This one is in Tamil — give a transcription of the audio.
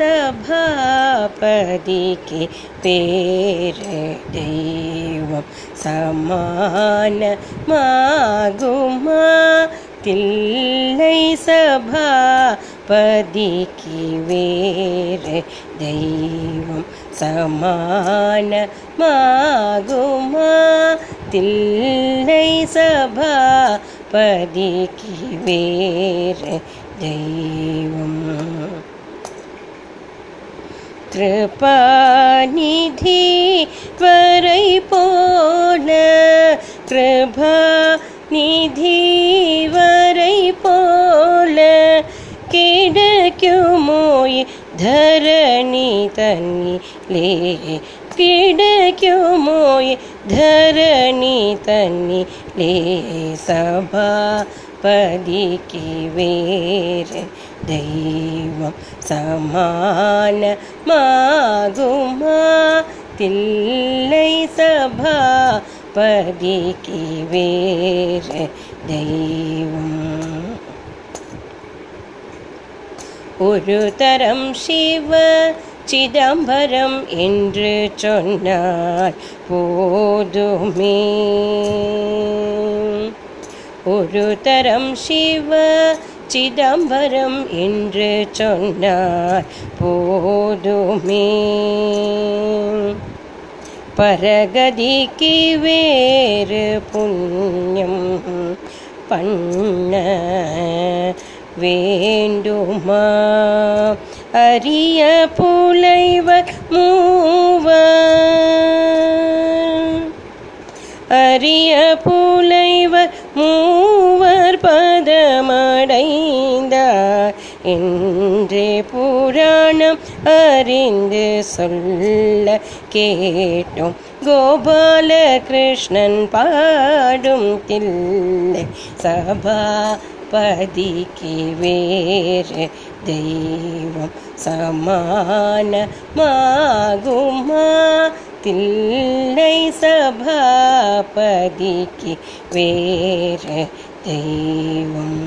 सभापदिके तेरदेवं समान मागुमा तिल्लै सभापदिके वेर दैवं समान मागुमा तिल्लै सभापदिके वेर दैवम् कृपानिधि वरपल कृभानिधि वर पोल कि केडक्यो मोय ले कीडक्यो धरणि धरणी तनि ले सभा பதிக்கு வேறு தெய்வம் சமானமாகுமா தில்லை சபா பதிக்கு வேறு தெய்வம் ஒரு தரம் சிவ சிதம்பரம் என்று சொன்னார் போதுமே ஒரு தரம் சிவ சிதம்பரம் என்று சொன்னார். போதுமே. பரகதிக்கு வேறு புண்ணியம் பண்ண வேண்டுமா? அரிய புலைவர் மூவர் அரிய புலைவர் மூவர் பதமடைந்தார். என்றே புராணம் அறிந்து சொல்ல கேட்டோம். கோபால கிருஷ்ணன் பாடும் தில்லை சபா பதிக்கு வேறு தெய்வம் சமானமாகுமா? தில்லை சபாபதிக்கு வேறு தெய்வம்